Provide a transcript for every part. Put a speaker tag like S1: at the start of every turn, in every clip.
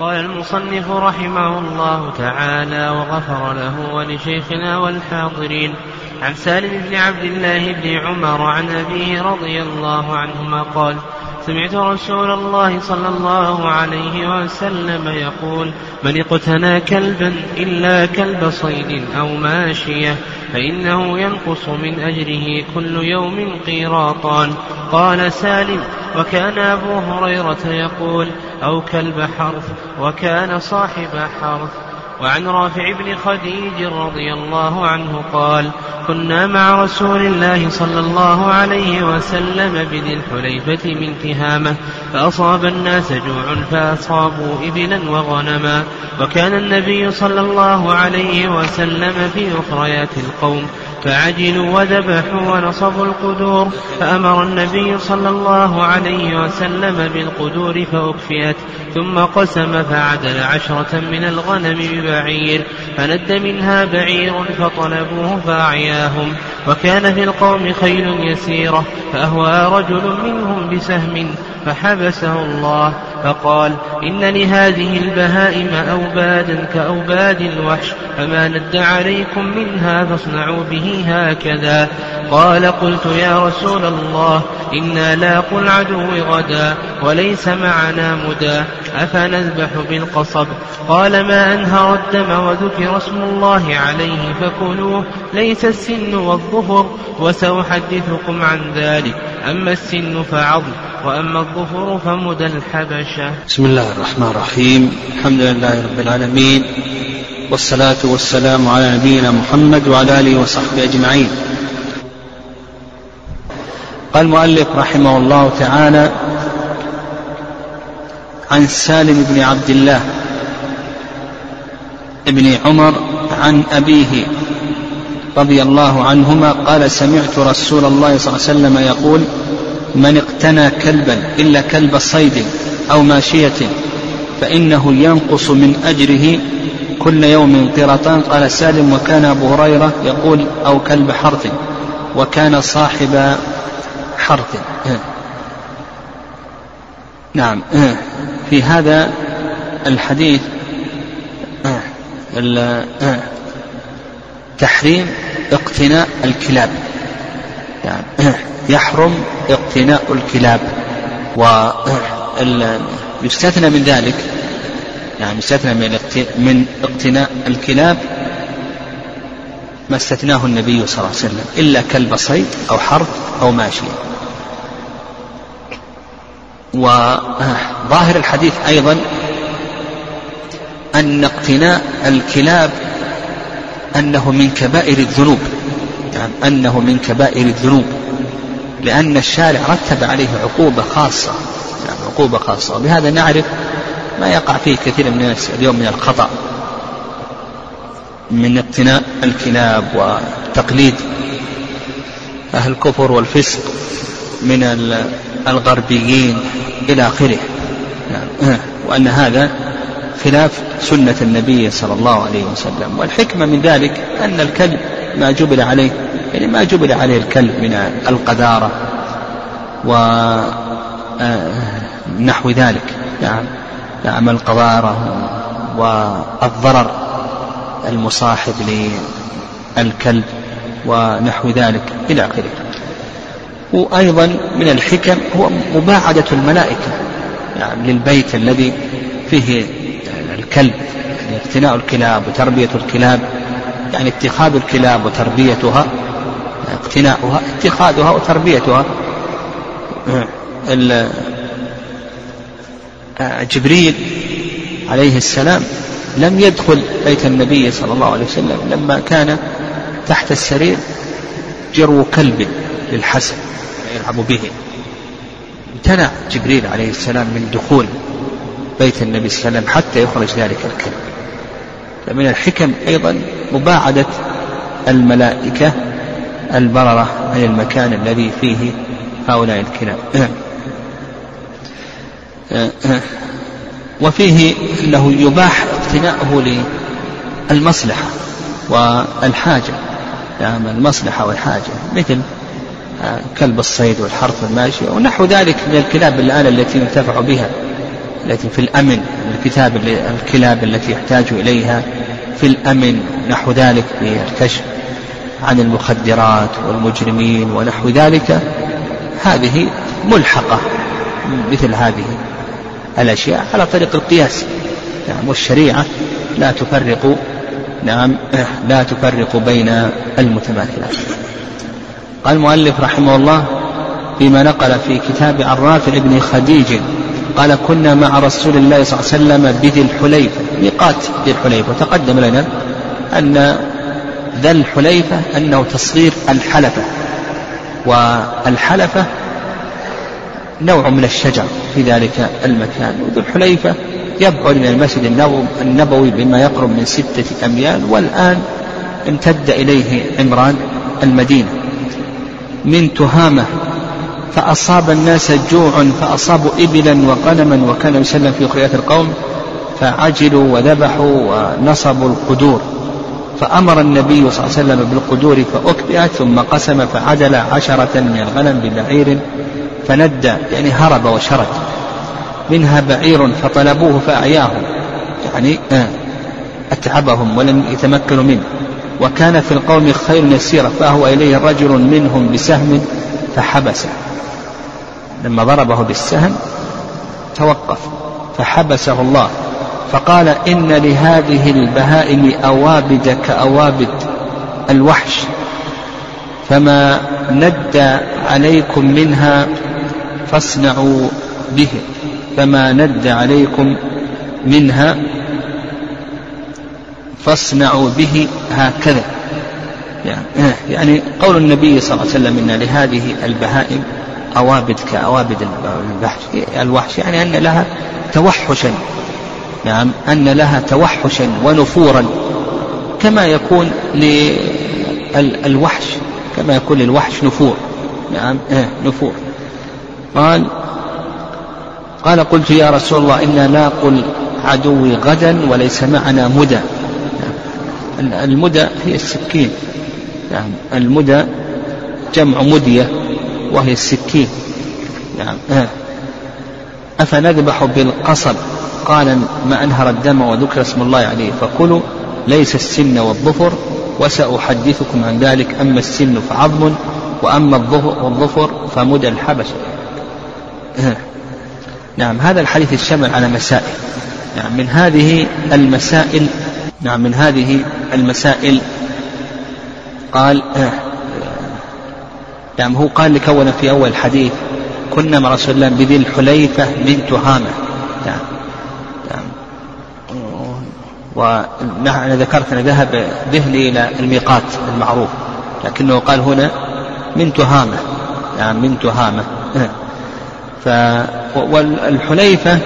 S1: قال المصنف رحمه الله تعالى وغفر له ولشيخنا والحاضرين عن سالم بن عبد الله بن عمر عن أبيه رضي الله عنهما قال سمعت رسول الله صلى الله عليه وسلم يقول من اقتنى كلبا إلا كلب صيد أو ماشية فإنه ينقص من أجره كل يوم قيراطان قال سالم وكان أبو هريرة يقول أو كلب حرث وكان صاحب حرث. وعن رافع بن خديج رضي الله عنه قال كنا مع رسول الله صلى الله عليه وسلم بذي الحليفة من تهامة فأصاب الناس جوع فأصابوا إبلا وغنما. وكان النبي صلى الله عليه وسلم في أخريات القوم فعجلوا وذبحوا ونصبوا القدور فأمر النبي صلى الله عليه وسلم بالقدور فأكفئت ثم قسم فعدل عشرة من الغنم ببعير فند منها بعير فطلبوه فأعياهم وكان في القوم خيل يسيرة فأهوى رجل منهم بسهم فحبسه الله فقال إن لهذه البهائم أوبادا كأوباد الوحش فما ند عليكم منها فاصنعوا به هكذا قال قلت يا رسول الله إنا لاقوا العدو غدا وليس معنا مدى أفنذبح بالقصب قال ما أنهر الدم وذكر اسم الله عليه فكلوه ليس السن والظهر وسأحدثكم عن ذلك أما السن فعظم وأما الظهر فمدى الحبشة
S2: بسم الله الرحمن الرحيم الحمد لله رب العالمين والصلاة والسلام على نبينا محمد وعلى آله وصحبه أجمعين. قال المؤلف رحمه الله تعالى عن سالم بن عبد الله ابن عمر عن أبيه رضي الله عنهما قال سمعت رسول الله صلى الله عليه وسلم يقول من اقتنى كلبا إلا كلب صيد أو ماشية فإنه ينقص من أجره كل يوم قرطان قال سالم وكان أبو هريرة يقول أو كلب حرث وكان صاحب حرث. نعم في هذا الحديث تحريم اقتناء الكلاب. يعني يحرم اقتناء الكلاب. ويستثنى من ذلك يعني يستثنى من اقتناء الكلاب ما استثناه النبي صلى الله عليه وسلم إلا كلب صيد أو حرب أو ماشية وظاهر الحديث أيضا أن اقتناء الكلاب أنه من كبائر الذنوب. يعني أنه من كبائر الذنوب. لأن الشارع رتب عليه عقوبة خاصة. يعني عقوبة خاصة. وبهذا نعرف ما يقع فيه كثير من الناس اليوم من الخطأ من اقتناء الكلاب وتقليد أهل الكفر والفسق من الغربيين إلى آخره. يعني وأن هذا خلاف سنة النبي صلى الله عليه وسلم. والحكمة من ذلك أن الكلب ما جبل عليه يعني ما جبل عليه الكلب من القذارة ونحو ذلك. نعم. نعم القذارة والضرر المصاحب للكلب ونحو ذلك إلى آخره. وأيضا من الحكم هو مباعدة الملائكة يعني للبيت الذي فيه الكلب يعني اقتناء الكلاب وتربية الكلاب يعني اتخاذ الكلاب وتربيتها اقتناؤها اتخاذها وتربيتها. جبريل عليه السلام لم يدخل بيت النبي صلى الله عليه وسلم لما كان تحت السرير جرو كلب للحسن يلعب به. امتنع جبريل عليه السلام من دخول بيت النبي صلى الله عليه وسلم حتى يخرج ذلك الكلب. فمن الحكم أيضا مباعدة الملائكة البررة عن المكان الذي فيه هؤلاء الكلاب. وفيه أنه يباح اقتناؤه للمصلحة والحاجة يعني المصلحة والحاجة مثل كلب الصيد والحرث والماشية ونحو ذلك من الكلاب الآن التي ينتفع بها التي في الأمن الكتاب الكلاب التي يحتاج إليها في الأمن نحو ذلك في الكشف عن المخدرات والمجرمين ونحو ذلك. هذه ملحقة مثل هذه. الأشياء على طريق القياس. نعم والشريعة لا تفرق نعم لا تفرق بين المتماثلات. قال المؤلف رحمه الله فيما نقل في كتاب عراف ابن خديج قال كنا مع رسول الله صلى الله عليه وسلم بذي الحليفة. ميقات ذي الحليفة. وتقدم لنا أن ذا الحليفة أنه تصغير الحلفة والحلفة نوع من الشجر في ذلك المكان. وذو الحليفة يبعد من المسجد النبوي بما يقرب من ستة أميال والآن امتد إليه عمران المدينة. من تهامة فأصاب الناس جوع فأصابوا إبلا وغنما وكان يسلم في أخريات القوم فعجلوا وذبحوا ونصبوا القدور. فأمر النبي صلى الله عليه وسلم بالقدور فأكبئت ثم قسم فعدل عشرة من الغنم ببعير فندى يعني هرب وشرد. منها بعير فطلبوه فأعياهم يعني آه أتعبهم ولم يتمكنوا منه. وكان في القوم خير يسيرة فأهوى إليه رجل منهم بسهم فحبسه لما ضربه بالسهم توقف فحبسه الله. فقال إن لهذه البهائم أوابد كأوابد الوحش فما ند عليكم منها فاصنعوا به فما ند عليكم منها فاصنعوا به هكذا. يعني, قول النبي صلى الله عليه وسلم إن لهذه البهائم أوابد كأوابد الوحش يعني أن لها توحشا. نعم أن لها توحشا ونفورا كما يكون للوحش كما يكون للوحش نفور. نعم آه نفور. قال قال قلت يا رسول الله إنا لاقو العدو غدا وليس معنا مدى. المدى هي السكين. يعني المدى جمع مدية وهي السكين. نعم آه. أفنذبح بالقصب؟ قال ما أنهر الدم وذكر اسم الله عليه فكلوا ليس السن والظفر وسأحدثكم عن ذلك. أما السن فعظم وأما الظفر فمدى الحبش آه. نعم هذا الحديث الشمل على مسائل. نعم من هذه المسائل نعم من هذه المسائل قال نعم هو قال لكون في أول الحديث كنا مع رسول الله بذي الحليفة من تهامة نعم نعم ونحن ذكرت أن ذهب ذهني إلى الميقات المعروف لكنه قال هنا من تهامة نعم من تهامة. ف والحليفة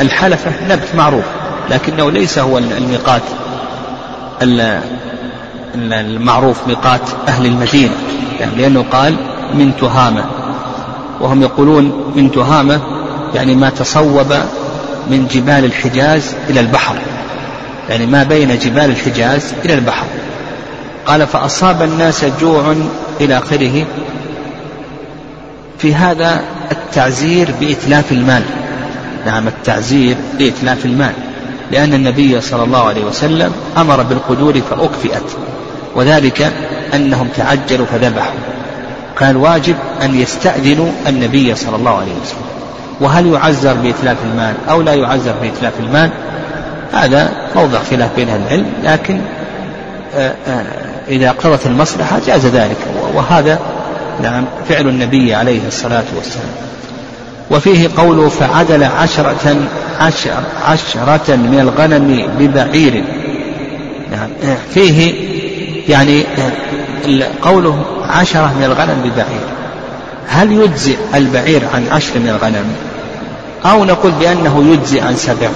S2: الحلفة نبت معروف لكنه ليس هو الميقات المعروف ميقات أهل المدينة يعني لأنه قال من تهامة. وهم يقولون من تهامة يعني ما تصوب من جبال الحجاز إلى البحر. يعني ما بين جبال الحجاز إلى البحر. قال فأصاب الناس جوع إلى آخره. في هذا التعزير بإتلاف المال. نعم التعزير بإتلاف المال. لأن النبي صلى الله عليه وسلم أمر بالقدور فأكفئت. وذلك أنهم تعجلوا فذبحوا. كان واجب أن يستأذنوا النبي صلى الله عليه وسلم. وهل يعزر بإتلاف المال أو لا يعزر بإتلاف المال؟ هذا موضع خلاف بين أهل العلم لكن آه، آه، إذا اقتضت المصلحة جاز ذلك وهذا نعم فعل النبي عليه الصلاة والسلام. وفيه قوله فعدل عشرة عشر عشرة من الغنم ببعير. نعم آه، فيه يعني قوله عشرة من الغنم ببعير. هل يجزئ البعير عن عشر من الغنم؟ أو نقول بأنه يجزئ عن سبع.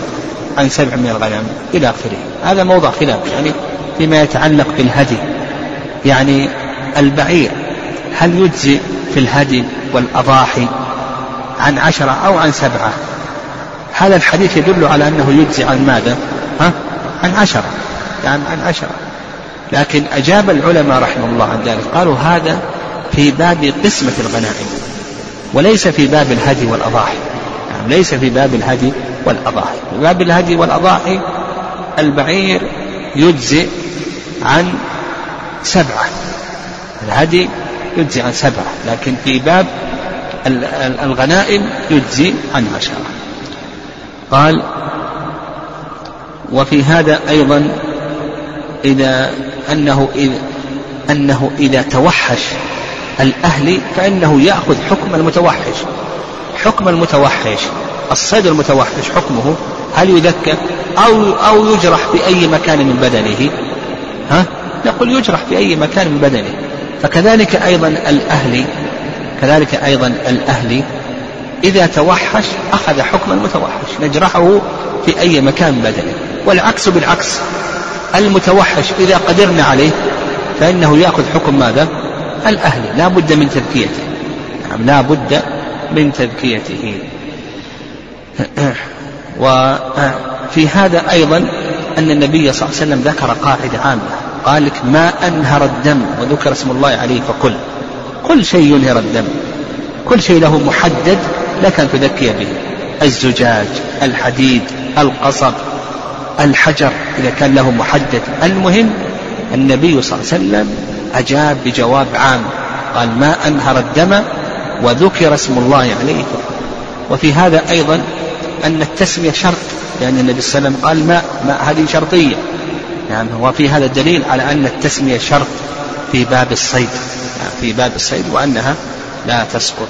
S2: عن سبع من الغنم إلى آخره. هذا موضع خلاف يعني فيما يتعلق بالهدي. يعني البعير هل يجزئ في الهدي والأضاحي عن عشرة أو عن سبعة؟ هذا الحديث يدل على أنه يجزي عن ماذا؟ ها؟ عن عشرة. يعني عن عشرة. لكن أجاب العلماء رحمه الله عن ذلك قالوا هذا في باب قسمة الغنائم وليس في باب الهدي والأضاحي. يعني ليس في باب الهدي والأضاحي. في باب الهدي والأضاحي البعير يجزئ عن سبعة. الهدي يجزي عن سبعة لكن في باب الغنائم يجزي عن عشرة. قال وفي هذا أيضا إذا أنه إذا أنه إذا توحش الأهلي فإنه يأخذ حكم المتوحش. حكم المتوحش الصيد المتوحش حكمه هل يذكى أو أو يجرح في أي مكان من بدنه؟ ها؟ نقول يجرح في أي مكان من بدنه. فكذلك أيضا الأهلي كذلك أيضا الأهلي إذا توحش أخذ حكم المتوحش نجرحه في أي مكان بدنه. والعكس بالعكس المتوحش إذا قدرنا عليه فإنه يأخذ حكم ماذا؟ الأهلي لا بد من تذكيته. نعم لا بد من تذكيته. وفي هذا أيضا أن النبي صلى الله عليه وسلم ذكر قاعدة عامة. قال لك ما أنهر الدم وذكر اسم الله عليه فكل كل شيء ينهر الدم. كل شيء له محدد لك أن تذكي به. الزجاج الحديد القصب الحجر إذا كان له محدد. المهم النبي صلى الله عليه وسلم أجاب بجواب عام. قال ما أنهر الدم وذكر اسم الله عليه وفي هذا أيضا أن التسمية شرط لأن النبي صلى الله عليه وسلم قال ماء ماء هذه شرطية. يعني وفي هذا الدليل على أن التسمية شرط في باب الصيد. في باب الصيد وأنها لا تسقط.